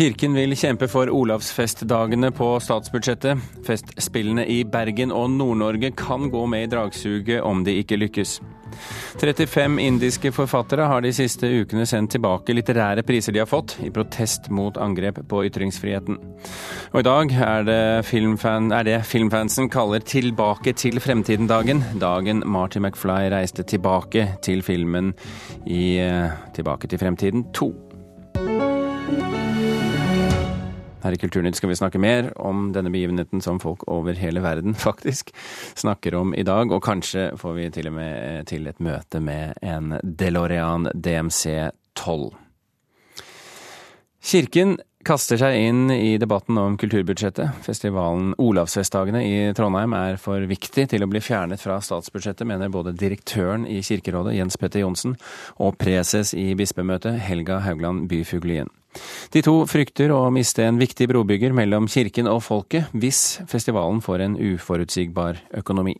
Kirken vil kjempe for Olavsfestdagene på statsbudsjettet. Festspillene i Bergen og Nord-Norge kan gå med i dragsuget om de ikke lykkes. 35 indiske forfattere har de siste ukene sendt tilbake litterære priser de har fått, i protest mot angrep på ytringsfriheten. Og i dag er det, filmfan, er det filmfansen kaller Tilbake til fremtiden-dagen. Dagen Marty McFly reiste tilbake til filmen i eh, Tilbake til fremtiden 2. Her i Kulturnytt skal vi snakke mer om denne begivenheten som folk over hele verden faktisk snakker om i dag, og kanskje får vi til og med til et møte med en DeLorean DMC 12. Kirken kaster seg inn i debatten om kulturbudsjettet. Festivalen Olavsfestdagene i Trondheim er for viktig til å bli fjernet fra statsbudsjettet, mener både direktøren i Kirkerådet, Jens Petter Johnsen, og preses i bispemøtet, Helga Haugland Byfuglien. De to frykter å miste en viktig brobygger mellom kirken og folket hvis festivalen får en uforutsigbar økonomi.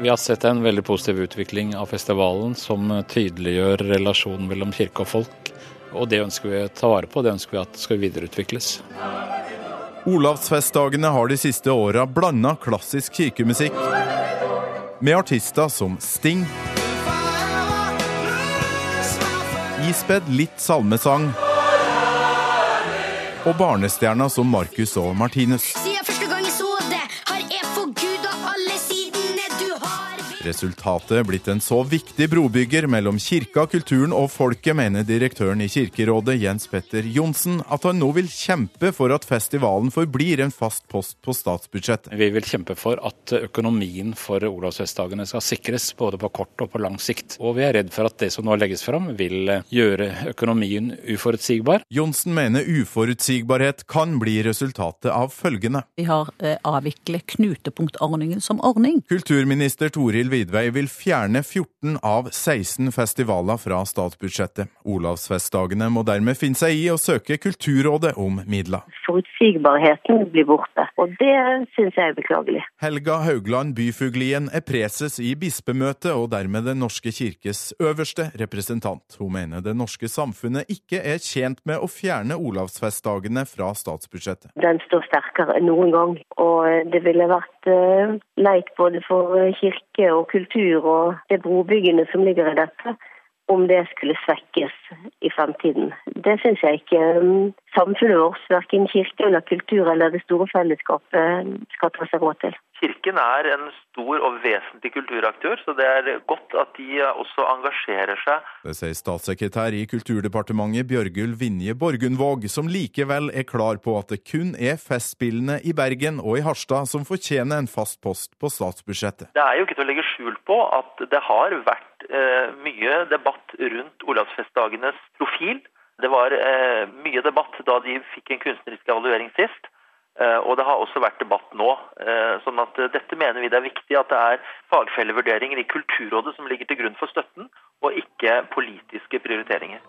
Vi har sett en veldig positiv utvikling av festivalen som tydeliggjør relasjonen mellom kirke og folk. Og det ønsker vi å ta vare på, det ønsker vi at skal videreutvikles. Olavsfestdagene har de siste åra blanda klassisk kirkemusikk med artister som Sting, ispedd litt salmesang og barnestjerna som Marcus og Martinus. Resultatet blitt en så viktig brobygger mellom kirka, kulturen og folket, mener direktøren i Kirkerådet Jens Petter Johnsen, at han nå vil kjempe for at festivalen forblir en fast post på statsbudsjettet. Vi vil kjempe for at økonomien for Olavsfestdagene skal sikres, både på kort og på lang sikt. Og vi er redd for at det som nå legges fram, vil gjøre økonomien uforutsigbar. Johnsen mener uforutsigbarhet kan bli resultatet av følgende. Vi har eh, avviklet knutepunktordningen som ordning. Kulturminister Toril Vidvei vil fjerne 14 av 16 festivaler fra statsbudsjettet. Olavsfestdagene må dermed finne seg i å søke Kulturrådet om midler. forutsigbarheten blir borte. Og det syns jeg er beklagelig. Helga Haugland Byfuglien er preses i bispemøtet og dermed Den norske kirkes øverste representant. Hun mener det norske samfunnet ikke er tjent med å fjerne Olavsfestdagene fra statsbudsjettet. Den står sterkere enn noen gang. Og det ville vært eh, leit både for eh, kirke og kultur og det brobyggene som ligger i dette, om det skulle svekkes i fremtiden. Det syns jeg ikke um, samfunnet vårt, verken kirke eller kultur eller det store fellesskapet, skal ta seg råd til. Kirken er en stor og vesentlig kulturaktør, så det er godt at de også engasjerer seg. Det sier statssekretær i Kulturdepartementet Bjørgulv Vinje Borgundvåg, som likevel er klar på at det kun er Festspillene i Bergen og i Harstad som fortjener en fast post på statsbudsjettet. Det er jo ikke til å legge skjul på at det har vært eh, mye debatt rundt Olavsfestdagenes profil. Det var eh, mye debatt da de fikk en kunstnerisk evaluering sist. Eh, og det har også vært debatt nå. Eh, sånn at eh, dette mener vi det er viktig at det er fagfellevurderinger i Kulturrådet som ligger til grunn for støtten, og ikke politiske prioriteringer.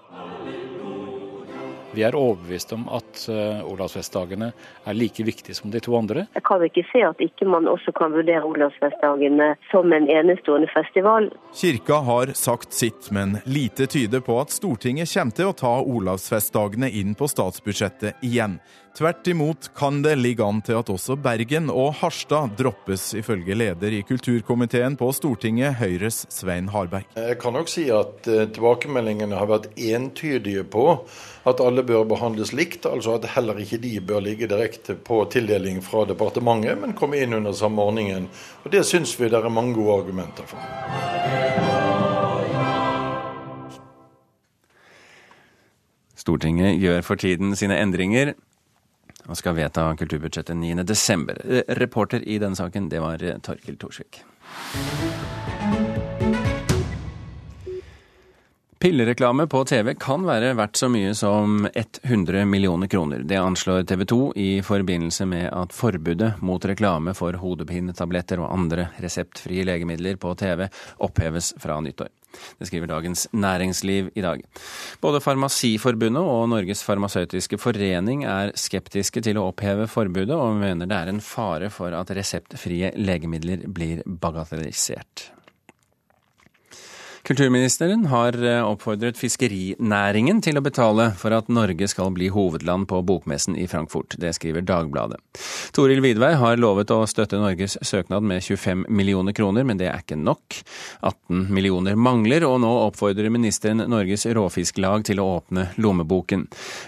Vi er overbevist om at Olavsfestdagene er like viktige som de to andre. Jeg kan ikke se at ikke man også kan vurdere Olavsfestdagene som en enestående festival. Kirka har sagt sitt, men lite tyder på at Stortinget kommer til å ta Olavsfestdagene inn på statsbudsjettet igjen. Tvert imot kan det ligge an til at også Bergen og Harstad droppes, ifølge leder i kulturkomiteen på Stortinget, Høyres Svein Harberg. Jeg kan nok si at eh, tilbakemeldingene har vært entydige på at alle bør behandles likt, altså at heller ikke de bør ligge direkte på tildeling fra departementet, men komme inn under samme ordningen. Og Det syns vi det er mange gode argumenter for. Stortinget gjør for tiden sine endringer og skal vedta kulturbudsjettet 9.12. Reporter i denne saken, det var Torkil Thorsvik. Pillereklame på TV kan være verdt så mye som 100 millioner kroner. Det anslår TV 2 i forbindelse med at forbudet mot reklame for hodepinetabletter og andre reseptfrie legemidler på TV oppheves fra nyttår. Det skriver Dagens Næringsliv i dag. Både Farmasiforbundet og Norges farmasøytiske forening er skeptiske til å oppheve forbudet, og mener det er en fare for at reseptfrie legemidler blir bagatellisert. Kulturministeren har eh, oppfordret fiskerinæringen til å betale for at Norge skal bli hovedland på bokmessen i Frankfurt. Det skriver Dagbladet. Toril Vidvei har lovet å støtte Norges søknad med 25 millioner kroner, men det er ikke nok. 18 millioner mangler, og nå oppfordrer ministeren Norges Råfisklag til å åpne lommeboken.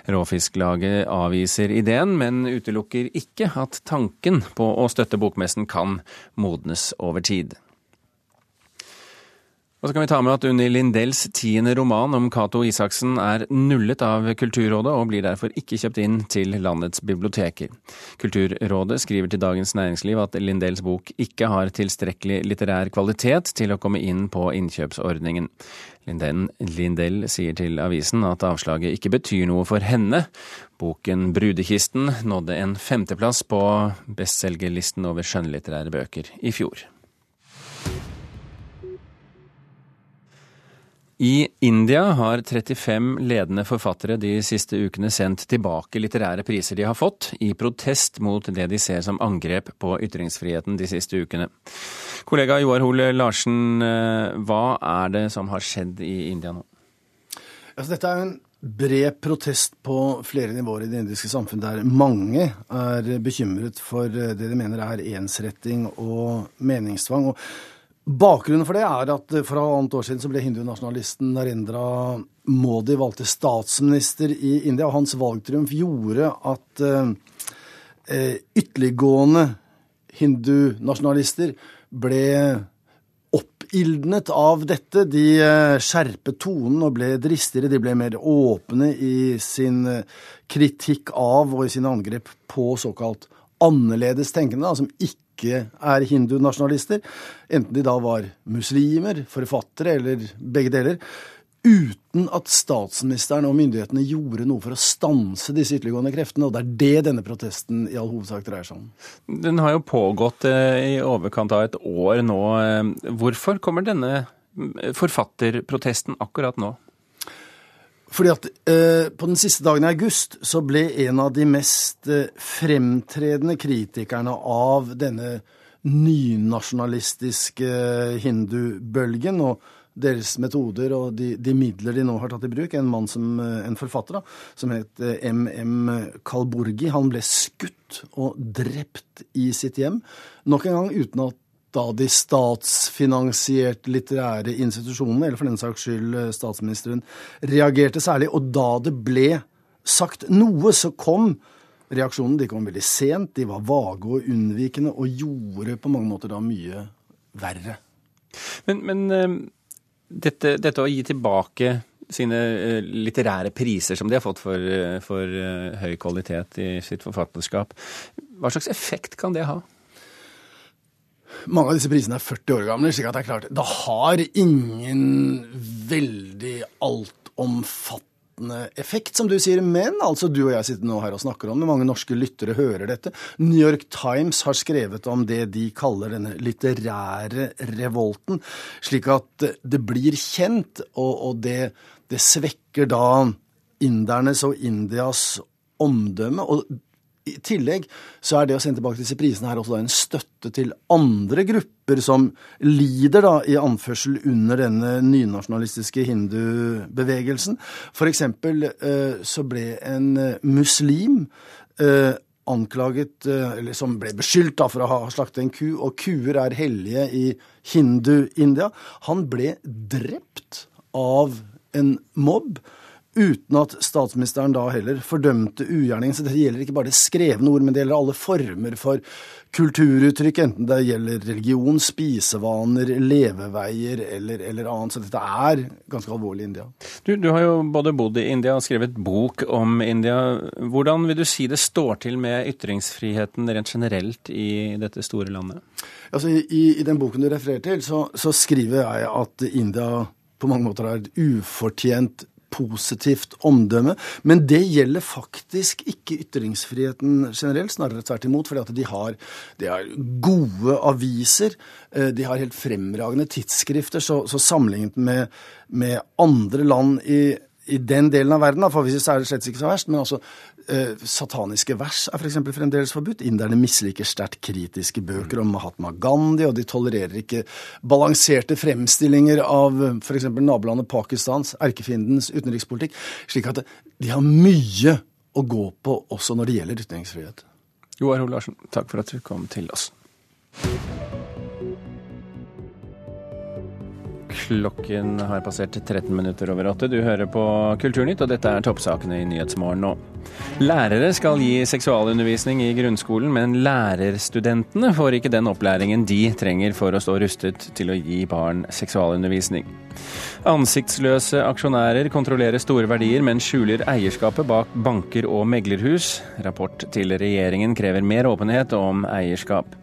Råfisklaget avviser ideen, men utelukker ikke at tanken på å støtte bokmessen kan modnes over tid. Og så kan vi ta med at Unni Lindells tiende roman om Cato Isaksen er nullet av Kulturrådet, og blir derfor ikke kjøpt inn til landets biblioteker. Kulturrådet skriver til Dagens Næringsliv at Lindells bok ikke har tilstrekkelig litterær kvalitet til å komme inn på innkjøpsordningen. Lindell, Lindell sier til avisen at avslaget ikke betyr noe for henne. Boken Brudekisten nådde en femteplass på bestselgerlisten over skjønnlitterære bøker i fjor. I India har 35 ledende forfattere de siste ukene sendt tilbake litterære priser de har fått, i protest mot det de ser som angrep på ytringsfriheten de siste ukene. Kollega Joar Hole Larsen, eh, hva er det som har skjedd i India nå? Altså, dette er en bred protest på flere nivåer i det indiske samfunn, der mange er bekymret for det de mener er ensretting og meningstvang. Og Bakgrunnen for det er at for halvannet år siden så ble hindunasjonalisten Narendra Modi valgt til statsminister i India. og Hans valgtriumf gjorde at eh, ytterliggående hindunasjonalister ble oppildnet av dette. De eh, skjerpet tonen og ble dristigere. De ble mer åpne i sin eh, kritikk av og i sine angrep på såkalt annerledes tenkende, da, som ikke ikke er hindunasjonalister, enten de da var muslimer, forfattere eller begge deler, uten at statsministeren og myndighetene gjorde noe for å stanse disse ytterliggående kreftene. Og det er det denne protesten i all hovedsak dreier seg om. Den har jo pågått eh, i overkant av et år nå. Eh, hvorfor kommer denne forfatterprotesten akkurat nå? Fordi at eh, På den siste dagen i august så ble en av de mest eh, fremtredende kritikerne av denne nynasjonalistiske eh, hindubølgen og deres metoder og de, de, midler de nå har tatt i bruk, en mann som, eh, en forfatter da, som het M.M. Kalburgi. Han ble skutt og drept i sitt hjem, nok en gang uten at da de statsfinansierte litterære institusjonene, eller for den saks skyld eh, statsministeren, reagerte særlig. Og da det ble sagt noe, så kom reaksjonen. De kom veldig sent, de var vage og unnvikende, og gjorde på mange måter da mye verre. Men, men eh, dette, dette, å gi tilbake sine eh, litterære priser som de har fått for, for høy kvalitet i sitt forfatterskap, hva slags effekt kan det ha? Mange av disse prisene er 40 år gamle, slik at det er klart Det har ingen veldig altomfattende effekt, som du sier. Men altså, du og jeg sitter nå her og snakker om det. Mange norske lyttere hører dette. New York Times har skrevet om det de kaller denne litterære revolten. Slik at det blir kjent, og, og det, det svekker da indernes og Indias omdømme. og i tillegg så er det å sende tilbake disse prisene her også da en støtte til andre grupper som lider da i anførsel under denne nynasjonalistiske hindubevegelsen. For eksempel eh, så ble en eh, muslim eh, anklaget, eller som ble beskyldt da for å ha slaktet en ku, og kuer er hellige i hindu-India. Han ble drept av en mobb uten at statsministeren da heller fordømte ugjerningen. Så dette gjelder ikke bare det skrevne ord, men det gjelder alle former for kulturuttrykk, enten det gjelder religion, spisevaner, leveveier eller, eller annet. Så dette er ganske alvorlig i India. Du, du, har jo både bodd i India og skrevet bok om India. Hvordan vil du si det står til med ytringsfriheten rent generelt i dette store landet? Altså, i, i den boken du refererer til, så, så skriver jeg at India på mange måter er et ufortjent positivt omdømme. Men det gjelder faktisk ikke ytringsfriheten generelt, snarere tvert imot. fordi de de har gode aviser, eh, de har helt fremragende tidsskrifter. Så, så sammenlignet med, med, andre land i, i den delen av verden, for hvis det er det slett ikke så verst, men altså sataniske vers er f.eks. fremdeles forbudt. Inderne misliker sterkt kritiske bøker om Mahatma Gandhi, og de tolererer ikke balanserte fremstillinger av f.eks. nabolandet Pakistans, erkefiendens utenrikspolitikk. Slik at de har mye å gå på også når det gjelder ytringsfrihet. Joar Hoel Larsen, takk for at du kom til oss. Klokken har passert 13 minutter over åtte. Du hører på Kulturnytt, og dette er toppsakene i Nyhetsmorgen nå. Lærere skal gi seksualundervisning i grunnskolen, men lærerstudentene får ikke den opplæringen de trenger for å stå rustet til å gi barn seksualundervisning. Ansiktsløse aksjonærer kontrollerer store verdier, men skjuler eierskapet bak banker og meglerhus. Rapport til regjeringen krever mer åpenhet om eierskap.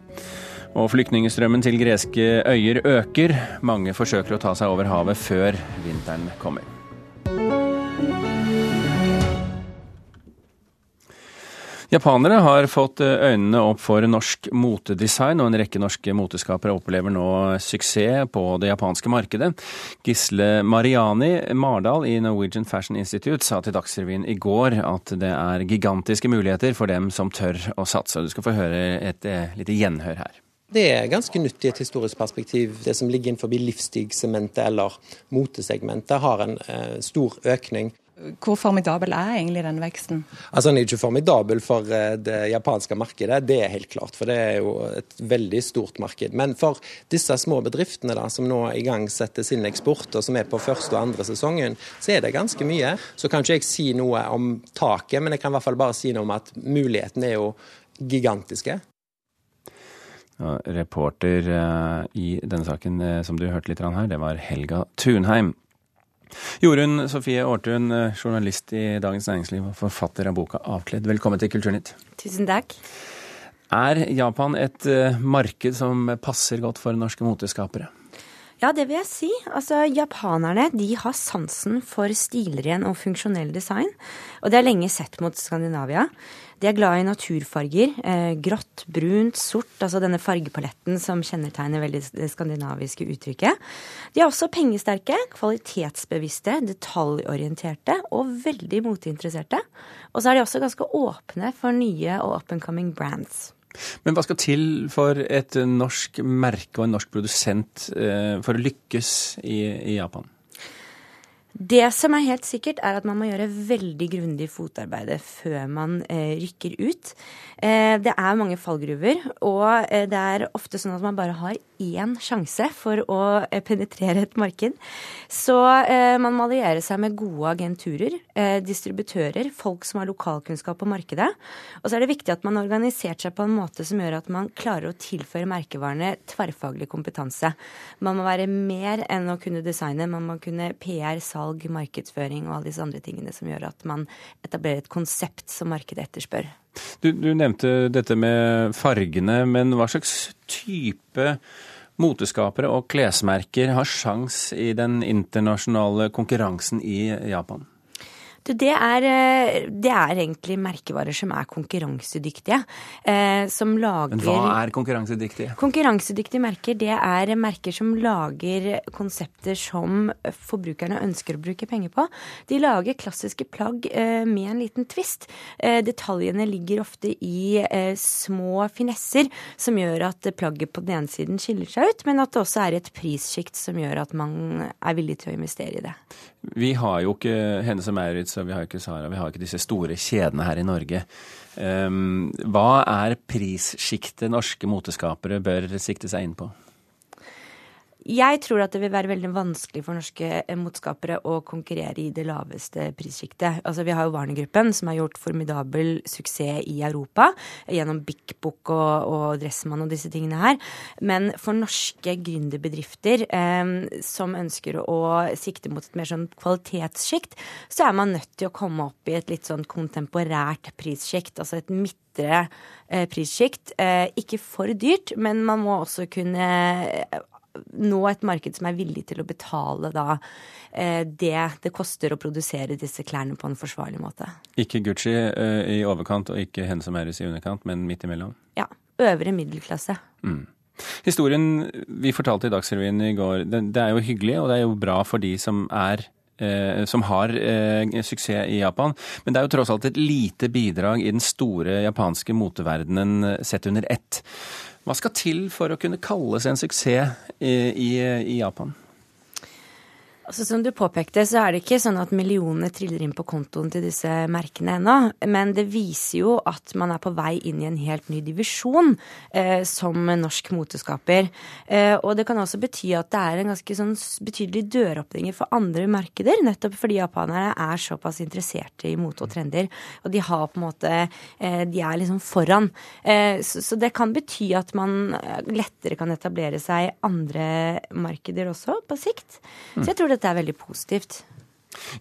Og flyktningstrømmen til greske øyer øker. Mange forsøker å ta seg over havet før vinteren kommer. Japanere har fått øynene opp for norsk motedesign, og en rekke norske moteskapere opplever nå suksess på det japanske markedet. Gisle Mariani Mardal i Norwegian Fashion Institute sa til Dagsrevyen i går at det er gigantiske muligheter for dem som tør å satse. Du skal få høre et eh, lite gjenhør her. Det er ganske nytt i et historisk perspektiv. Det som ligger innenfor livsstilssegmentet eller motesegmentet har en eh, stor økning. Hvor formidabel er egentlig den veksten? Altså Den er ikke formidabel for eh, det japanske markedet, det er helt klart. For det er jo et veldig stort marked. Men for disse små bedriftene da, som nå igangsetter sin eksport, og som er på første og andre sesongen, så er det ganske mye. Så kan ikke jeg si noe om taket, men jeg kan i hvert fall bare si noe om at mulighetene er jo gigantiske. Ja, reporter uh, i denne saken uh, som du hørte litt her, det var Helga Tunheim. Jorunn Sofie Aartun, uh, journalist i Dagens Næringsliv og forfatter av boka 'Avkledd'. Velkommen til Kulturnytt. Tusen takk. Er Japan et marked som passer godt for norske moteskapere? Ja, det vil jeg si. Altså, Japanerne de har sansen for stilren og funksjonell design. Og det er lenge sett mot Skandinavia. De er glad i naturfarger. Eh, grått, brunt, sort. Altså denne fargepaletten som kjennetegner veldig det skandinaviske uttrykket. De er også pengesterke, kvalitetsbevisste, detaljorienterte og veldig moteinteresserte. Og så er de også ganske åpne for nye og up and coming brands. Men hva skal til for et norsk merke og en norsk produsent eh, for å lykkes i, i Japan? Det som er helt sikkert, er at man må gjøre veldig grundig fotarbeid før man eh, rykker ut. Eh, det er mange fallgruver, og eh, det er ofte sånn at man bare har én sjanse for å eh, penetrere et marked. Så eh, man må alliere seg med gode agenturer, eh, distributører, folk som har lokalkunnskap på markedet. Og så er det viktig at man har organisert seg på en måte som gjør at man klarer å tilføre merkevarene tverrfaglig kompetanse. Man må være mer enn å kunne designe, man må kunne PR, salg, markedsføring og alle disse andre tingene som gjør at man etablerer et konsept som markedet etterspør. Du, du, nevnte dette med fargene, men hva slags type moteskapere og klesmerker har sjans i den internasjonale konkurransen i Japan? Du, det, er, eh, det er, egentlig merkevarer som er konkurransedyktige. Eh, som lager Men hva er konkurransedyktige? Konkurransedyktige merker, det er merker som lager konsepter som forbrukerne ønsker å bruke penger på. De lager klassiske plagg eh, med en liten twist. Eh, detaljene ligger ofte i eh, små finesser som gjør at plagget på den ene siden skiller seg ut, men at det også er et prissjikt som gjør at man er villig til å investere i det. Vi har jo ikke Hennes og Maurits og vi har ikke Sara, vi har ikke disse store kjedene her i Norge. Um, hva er prissjiktet norske moteskapere bør sikte seg inn på? Jeg tror at det vil være veldig vanskelig for norske eh, motskapere å konkurrere i det laveste prissjiktet. Altså, vi har jo Warner-gruppen, som har gjort formidabel suksess i Europa gjennom Bik Bok og, og, Dressmann og disse tingene her. Men for norske gründerbedrifter eh, som ønsker å sikte mot et mer sånn kvalitetssjikt, så er man nødt til å komme opp i et litt sånn kontemporært prissjikt. Altså et midtre eh, prissjikt. Eh, ikke for dyrt, men man må også kunne nå et marked som er villig til å betale da eh, det det koster å produsere disse klærne på en forsvarlig måte. Ikke Gucci uh, i overkant og ikke Hennes og Maurits i underkant, men midt imellom? Ja. Øvre middelklasse. Mm. Historien vi fortalte i Dagsrevyen i går, det, det, er jo hyggelig, og det er jo bra for de som er eh, som har eh, suksess i Japan. Men det er jo tross alt et lite bidrag i den store japanske moteverdenen sett under ett. Hva skal til for å kunne kalles en suksess i, i, i Japan? Altså, som du påpekte, så er det ikke sånn at millionene triller inn på kontoen til disse merkene ennå. Men det viser jo at man er på vei inn i en helt ny divisjon eh, som norsk moteskaper. Eh, og det kan også bety at det er en ganske sånn betydelig døråpninger for andre markeder. Nettopp fordi japanere er såpass interesserte i mote og trender. Og de har på en måte eh, De er liksom foran. Eh, så, så, det kan bety at man lettere kan etablere seg i andre markeder også, på sikt. Så jeg tror dette er veldig positivt.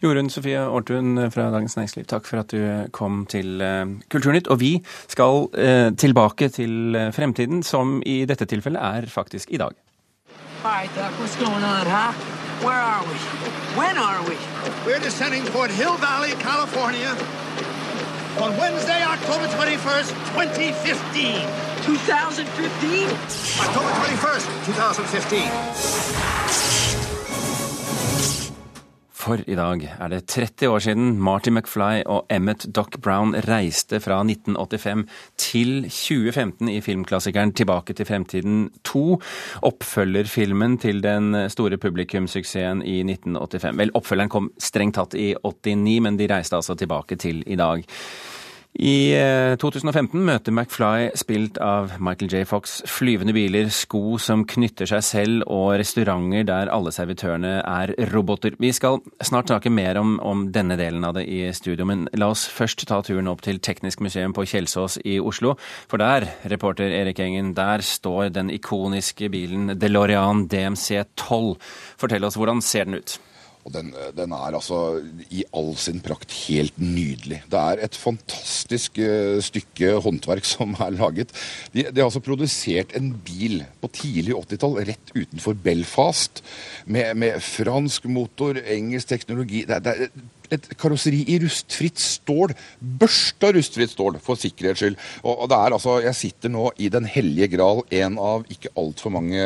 Jorunn Sofie Aartun fra Dagens Næringsliv, takk for at du kom til eh, Kulturnytt. Og vi skal eh, tilbake til eh, fremtiden, som i dette tilfellet er faktisk i dag. Hi, Doc. What's going on, huh? Where are we? When are we? We're descending toward Hill Valley, California on Wednesday, October 21st, 2015. 2015? October 21st, 2015. For i dag er det 30 år siden Marty McFly og Emmet Doc Brown reiste fra 1985 til 2015 i filmklassikeren Tilbake til fremtiden 2, oppfølgerfilmen til den store publikumssuksessen i 1985. Vel, oppfølgeren kom strengt tatt i 89, men de reiste altså tilbake til i dag. I 2015 eh, møter McFly, spilt av Michael J. Fox, flyvende biler, sko som knytter seg selv og restauranter der alle servitørene er roboter. Vi skal snart snakke mer om, om, denne delen av det i studio, men la oss først ta turen opp til Teknisk museum på Kjelsås i Oslo. For der, reporter Erik Engen, der står den ikoniske bilen DeLorean DMC 12. Fortell oss, hvordan ser den ut? Og den, den, er altså i all sin prakt helt nydelig. Det er et fantastisk uh, stykke håndverk som er laget. De, de, har altså produsert en bil på tidlig 80-tall rett utenfor Belfast med, med, fransk motor, engelsk teknologi. Det, det, et karosseri i rustfritt stål. Børsta rustfritt stål, for sikkerhets skyld. Og, og, det er altså, Jeg sitter nå i Den hellige gral, en av ikke altfor mange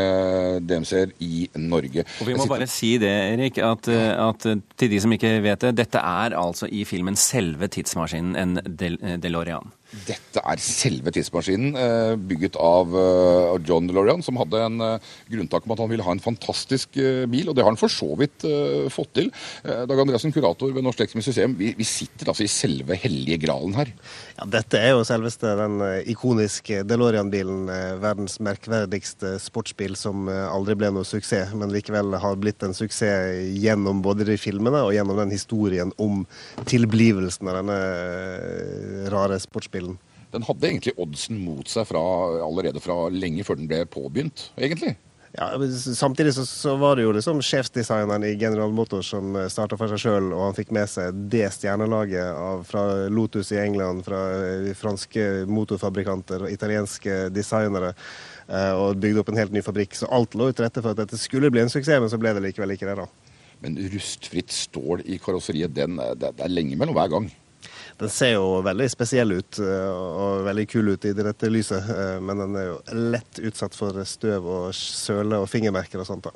DMC-er i Norge. Og Vi må sitter... bare si det, Erik, at, at, til de som ikke vet det, dette er altså i filmen selve tidsmaskinen, en Del DeLorean. Dette er selve tidsmaskinen, eh, bygget av eh, John DeLorean, som hadde en eh, grunntak om at han ville ha en fantastisk bil, og det har han for så vidt fått til. Dag Andreassen, kurator ved Norsk Teknisk Museum, vi, vi, sitter altså i selve hellige gralen her. Ja, Dette er jo selveste den ikoniske DeLorean-bilen, verdens merkverdigste sportsbil som aldri ble noe suksess, men likevel har blitt en suksess gjennom både de filmene og gjennom den historien om tilblivelsen av denne rare sportsbilen kvelden. Den hadde egentlig oddsen mot seg fra, allerede fra lenge før den ble påbegynt, egentlig. Ja, Samtidig så, så, var det jo liksom sjefsdesigneren i General Motors som starta for seg sjøl, og han fikk med seg det stjernelaget av, fra Lotus i England, fra eh, franske motorfabrikanter og italienske designere, eh, og bygde opp en helt ny fabrikk. Så alt lå til rette for at dette skulle bli en suksess, men så ble det likevel ikke det, da. Men rustfritt stål i karosseriet, den, det er lenge mellom hver gang. Den ser jo veldig spesiell ut eh, og veldig kul ut i dette lyset, eh, men den er jo lett utsatt for støv og søle og fingermerker og sånt. da.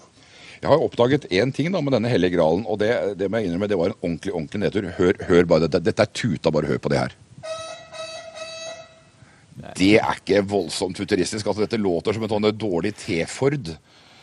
Jeg har oppdaget én ting da med denne hellige gralen, og det, det må jeg innrømme, det var en ordentlig ordentlig nedtur. Hør, hør bare dette. Dette er tuta, bare hør på det her. Det er ikke voldsomt futuristisk. altså Dette låter som en sånn dårlig T-Ford.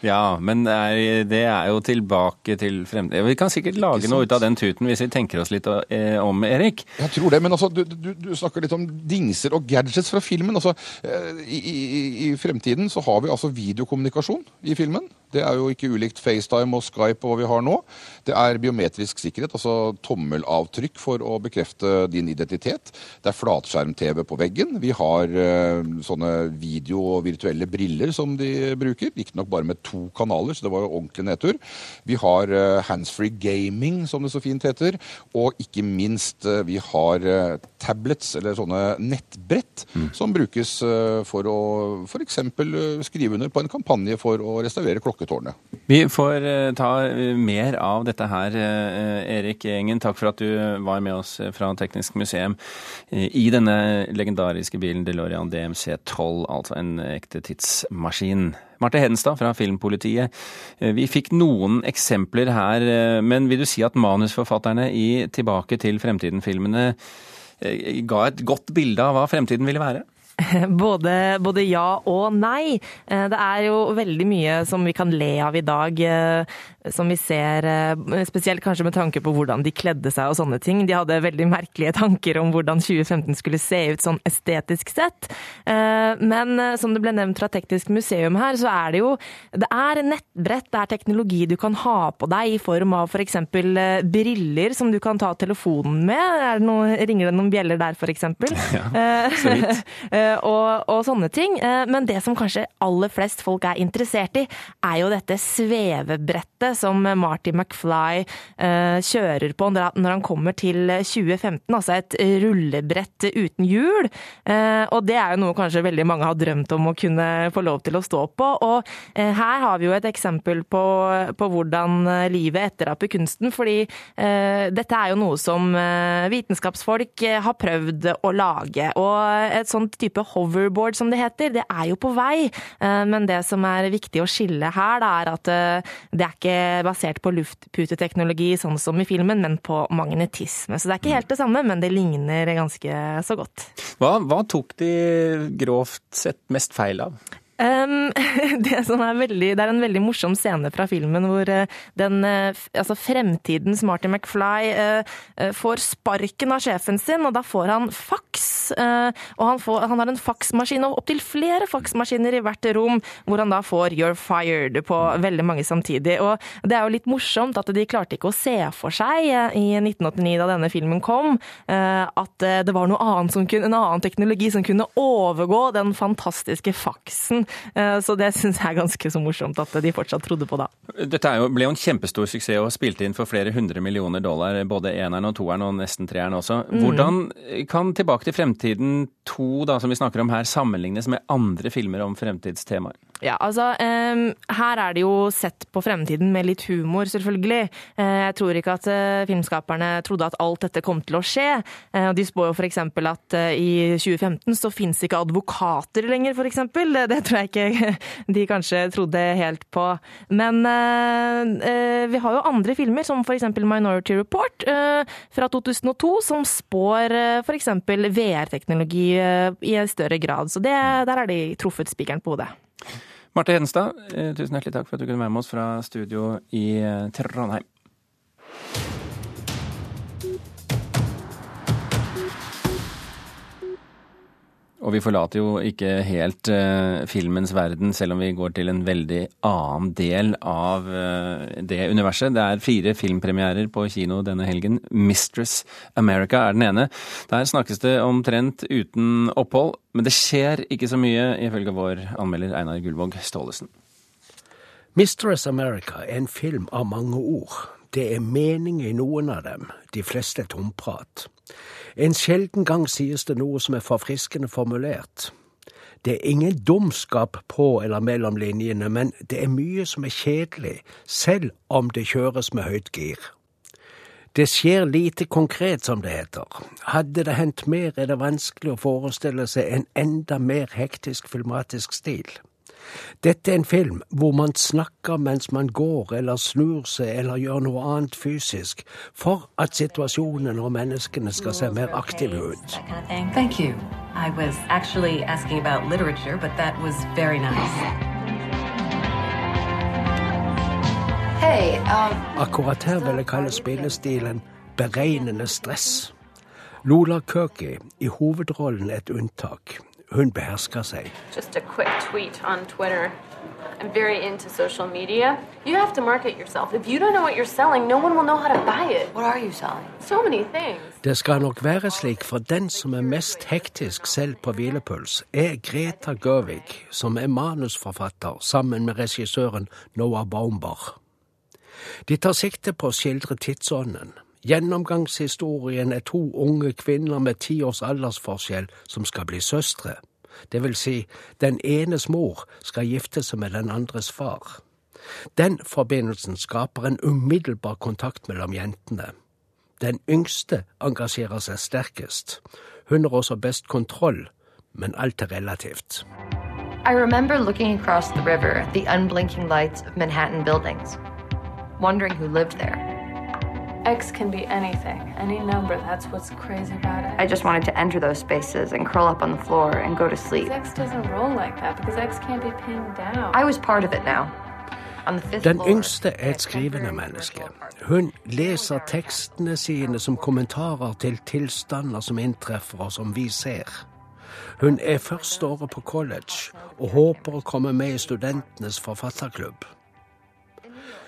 Ja, men det er jo tilbake til fremtiden. Vi kan sikkert lage noe ut av den tuten hvis vi tenker oss litt eh, om, Erik. Jeg tror det, men altså, du, du, du, snakker litt om dingser og gadgets fra filmen. Altså, eh, i, i, I fremtiden så har vi altså videokommunikasjon i filmen. Det er jo ikke ulikt FaceTime og Skype og hva vi har nå. Det er biometrisk sikkerhet, altså tommelavtrykk for å bekrefte din identitet. Det er flatskjerm-TV på veggen. Vi har uh, sånne video- og virtuelle briller som de bruker. Riktignok bare med to kanaler, så det var jo ordentlig nedtur. Vi har uh, handsfree gaming, som det så fint heter. Og ikke minst, uh, vi har tablets, eller sånne nettbrett, mm. som brukes for å f.eks. skrive under på en kampanje for å restaurere klokketårnet. Vi får ta mer av dette her, Erik Engen. Takk for at du var med oss fra Teknisk museum i denne legendariske bilen DeLorean DMC 12, altså en ekte tidsmaskin. Marte Hedenstad fra Filmpolitiet. Eh, Vi fikk noen eksempler her, eh, men vil du si at manusforfatterne i Tilbake til fremtiden-filmene eh, ga et godt bilde av hva fremtiden ville være? Både, både ja og nei. Det er jo veldig mye som vi kan le av i dag, som vi ser eh, spesielt kanskje med tanke på hvordan de kledde seg og sånne ting. De hadde veldig merkelige tanker om hvordan 2015 skulle se ut sånn estetisk sett. Eh, Men eh, som det ble nevnt fra Teknisk museum her, så er det jo Det er nettbrett, det er teknologi du kan ha på deg i form av f.eks. For briller som du kan ta telefonen med. Er det noe, ringer det noen bjeller der, f.eks.? Ja, så vidt. Og, og sånne ting. Men det som kanskje aller flest folk er interessert i, er jo dette svevebrettet som Marty McFly eh, kjører på når han- kommer til 2015. Altså et rullebrett uten hjul. Eh, Og det er jo noe kanskje veldig mange har drømt om å kunne få lov til å stå på. Og eh, her har vi jo et eksempel på, på hvordan eh, livet etteraper kunsten. Fordi eh, dette er jo noe som eh, vitenskapsfolk eh, har prøvd å lage. Og et sånt type hoverboard som det heter, det er jo på vei. Eh, Men det som er viktig å skille her, da, er at eh, det er ikke basert på luftputeteknologi sånn som i filmen, men på magnetisme. Så det er ikke helt det samme, men det ligner ganske så godt. Hva, hva tok de grovt sett mest feil av? Um, det, som er veldig, det er en veldig morsom scene fra filmen hvor eh, den, eh, altså fremtidens Marty McFly eh, eh, får sparken av sjefen sin, og da får han faks. Eh, og han, får, han har en faksmaskin, og opptil flere faksmaskiner i hvert rom, hvor han da får 'you're fired' på veldig mange samtidig. Og det er jo litt morsomt at de klarte ikke å se for seg eh, i 1989, da denne filmen kom, eh, at det var noe annet som kunne, en annen teknologi som kunne overgå den fantastiske faksen. Så det syns jeg er ganske så morsomt at de fortsatt trodde på da. Dette jo, ble jo en kjempestor suksess og spilte inn for flere hundre millioner dollar, både eneren og toeren og nesten treeren også. Mm. Hvordan kan Tilbake til fremtiden 2, da, som vi snakker om her, sammenlignes med andre filmer om fremtidstemaer? Ja, altså Her er det jo sett på fremtiden med litt humor, selvfølgelig. Eh, jeg tror ikke at eh, filmskaperne trodde at alt dette kom til å skje. Eh, de spår jo f.eks. at i 2015 så fins ikke advokater lenger, f.eks. Det, det tror jeg ikke de kanskje trodde helt på. Men vi har jo andre filmer, som f.eks. Minority Report fra 2002, som spår uh, f.eks. VR-teknologi i større grad. Så det, der har de truffet spikeren på hodet. Marte Hedenstad, eh, tusen hjertelig takk for at du kunne være med oss fra studio i eh, Trondheim. Og vi forlater jo ikke helt uh, filmens verden, selv om vi går til en veldig annen del av uh, det universet. Det er fire filmpremierer på kino denne helgen. 'Mistress America' er den ene. Der snakkes det omtrent uten opphold, men det skjer ikke så mye, ifølge vår anmelder Einar Gullvåg Staalesen. Mistress America er en film av mange ord. Det er mening i noen av dem, de fleste tomprat. En sjelden gang sies det noe som er forfriskende formulert. Det er ingen dumskap på eller mellom linjene, men det er mye som er kjedelig, selv om det kjøres med høyt gir. Det skjer lite konkret, som det heter. Hadde det hendt mer, er det vanskelig å forestille seg en enda mer hektisk filmatisk stil. Dette er en film hvor man snakker mens man går eller snur seg eller gjør noe annet fysisk, for at situasjonen og menneskene skal se mer aktive ut. kind of thing. Thank you. I was actually asking about literature, but that was very nice. Hey, um, Akkurat her vil jeg kalle spillestilen beregnende stress. Lola Kirky, i hovedrollen et unntak. Hun behersker seg. Just a quick tweet on Twitter. I'm very into social media. You have to market yourself. If you don't know what you're selling, no one will know how to buy it. What are you selling? So many things. Det skal nok være slik, for den som er mest hektisk selv på hvilepuls, er Greta Gerwig, som er manusforfatter sammen med regissøren Noah Baumbach. De tar sikte på å skildre tidsånden. Gjennomgangshistorien er to unge kvinner med ti års aldersforskjell som skal bli søstre. Det vil si, den enes mor skal gifte seg med den andres far. Den forbindelsen skaper en umiddelbar kontakt mellom jentene. Den yngste engasjerer seg sterkest. Hun har også best kontroll, men alt er relativt. I remember looking across the river at the unblinking lights of Manhattan buildings, wondering who lived there. X can be anything, any number. That's what's crazy about it. I just wanted to enter those spaces and curl up on the floor and go to sleep. X doesn't roll like that because X can't be pinned down. I was part of it now. On the fifth Den yngste er et skrivende menneske. Hun leser tekstene sine som kommentarer til tilstander som inntreffer og som vi ser. Hun er første året på college og håper å komme med i studentenes forfatterklubb.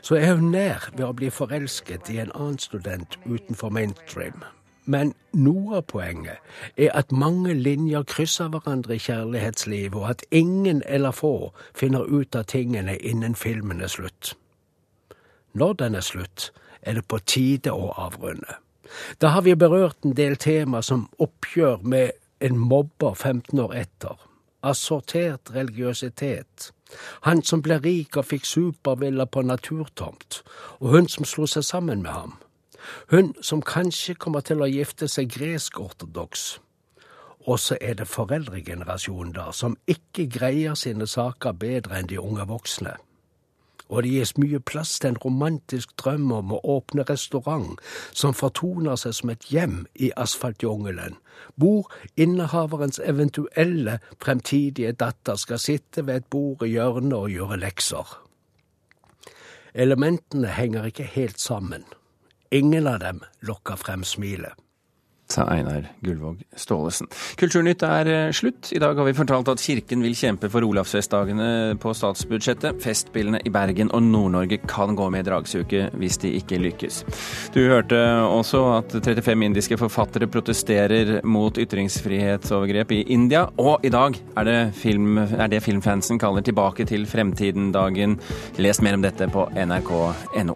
Så er hun nær ved å bli forelsket i en annen student utenfor mainstream. Men noe av poenget er at mange linjer krysser hverandre i kjærlighetslivet, og at ingen eller få finner ut av tingene innen filmen er slutt. Når den er slutt, er det på tide å avrunde. Da har vi berørt en del tema som oppgjør med en mobber 15 år etter, assortert religiøsitet, han som ble rik og fikk supervilla på naturtomt, og hun som slo seg sammen med ham. Hun som kanskje kommer til å gifte seg gresk-ortodoks. Og så er det foreldregenerasjonen der som ikke greier sine saker bedre enn de unge voksne. Og det gis mye plass til en romantisk drøm om å åpne restaurant som fortoner seg som et hjem i asfaltjungelen, hvor innehaverens eventuelle fremtidige datter skal sitte ved et bord i hjørnet og gjøre lekser. Elementene henger ikke helt sammen. Ingen av dem lokker frem smilet. Sa Einar Gullvåg Staalesen. Kulturnytt er eh, slutt. I dag har vi fortalt at Kirken vil kjempe for Olavsfestdagene på statsbudsjettet. Festspillene i Bergen og Nord-Norge kan gå med i dragsuke hvis de ikke lykkes. Du hørte også at 35 indiske forfattere protesterer mot ytringsfrihetsovergrep i India. Og i dag er det, film, er det filmfansen kaller Tilbake til fremtiden-dagen. Les mer om dette på nrk.no.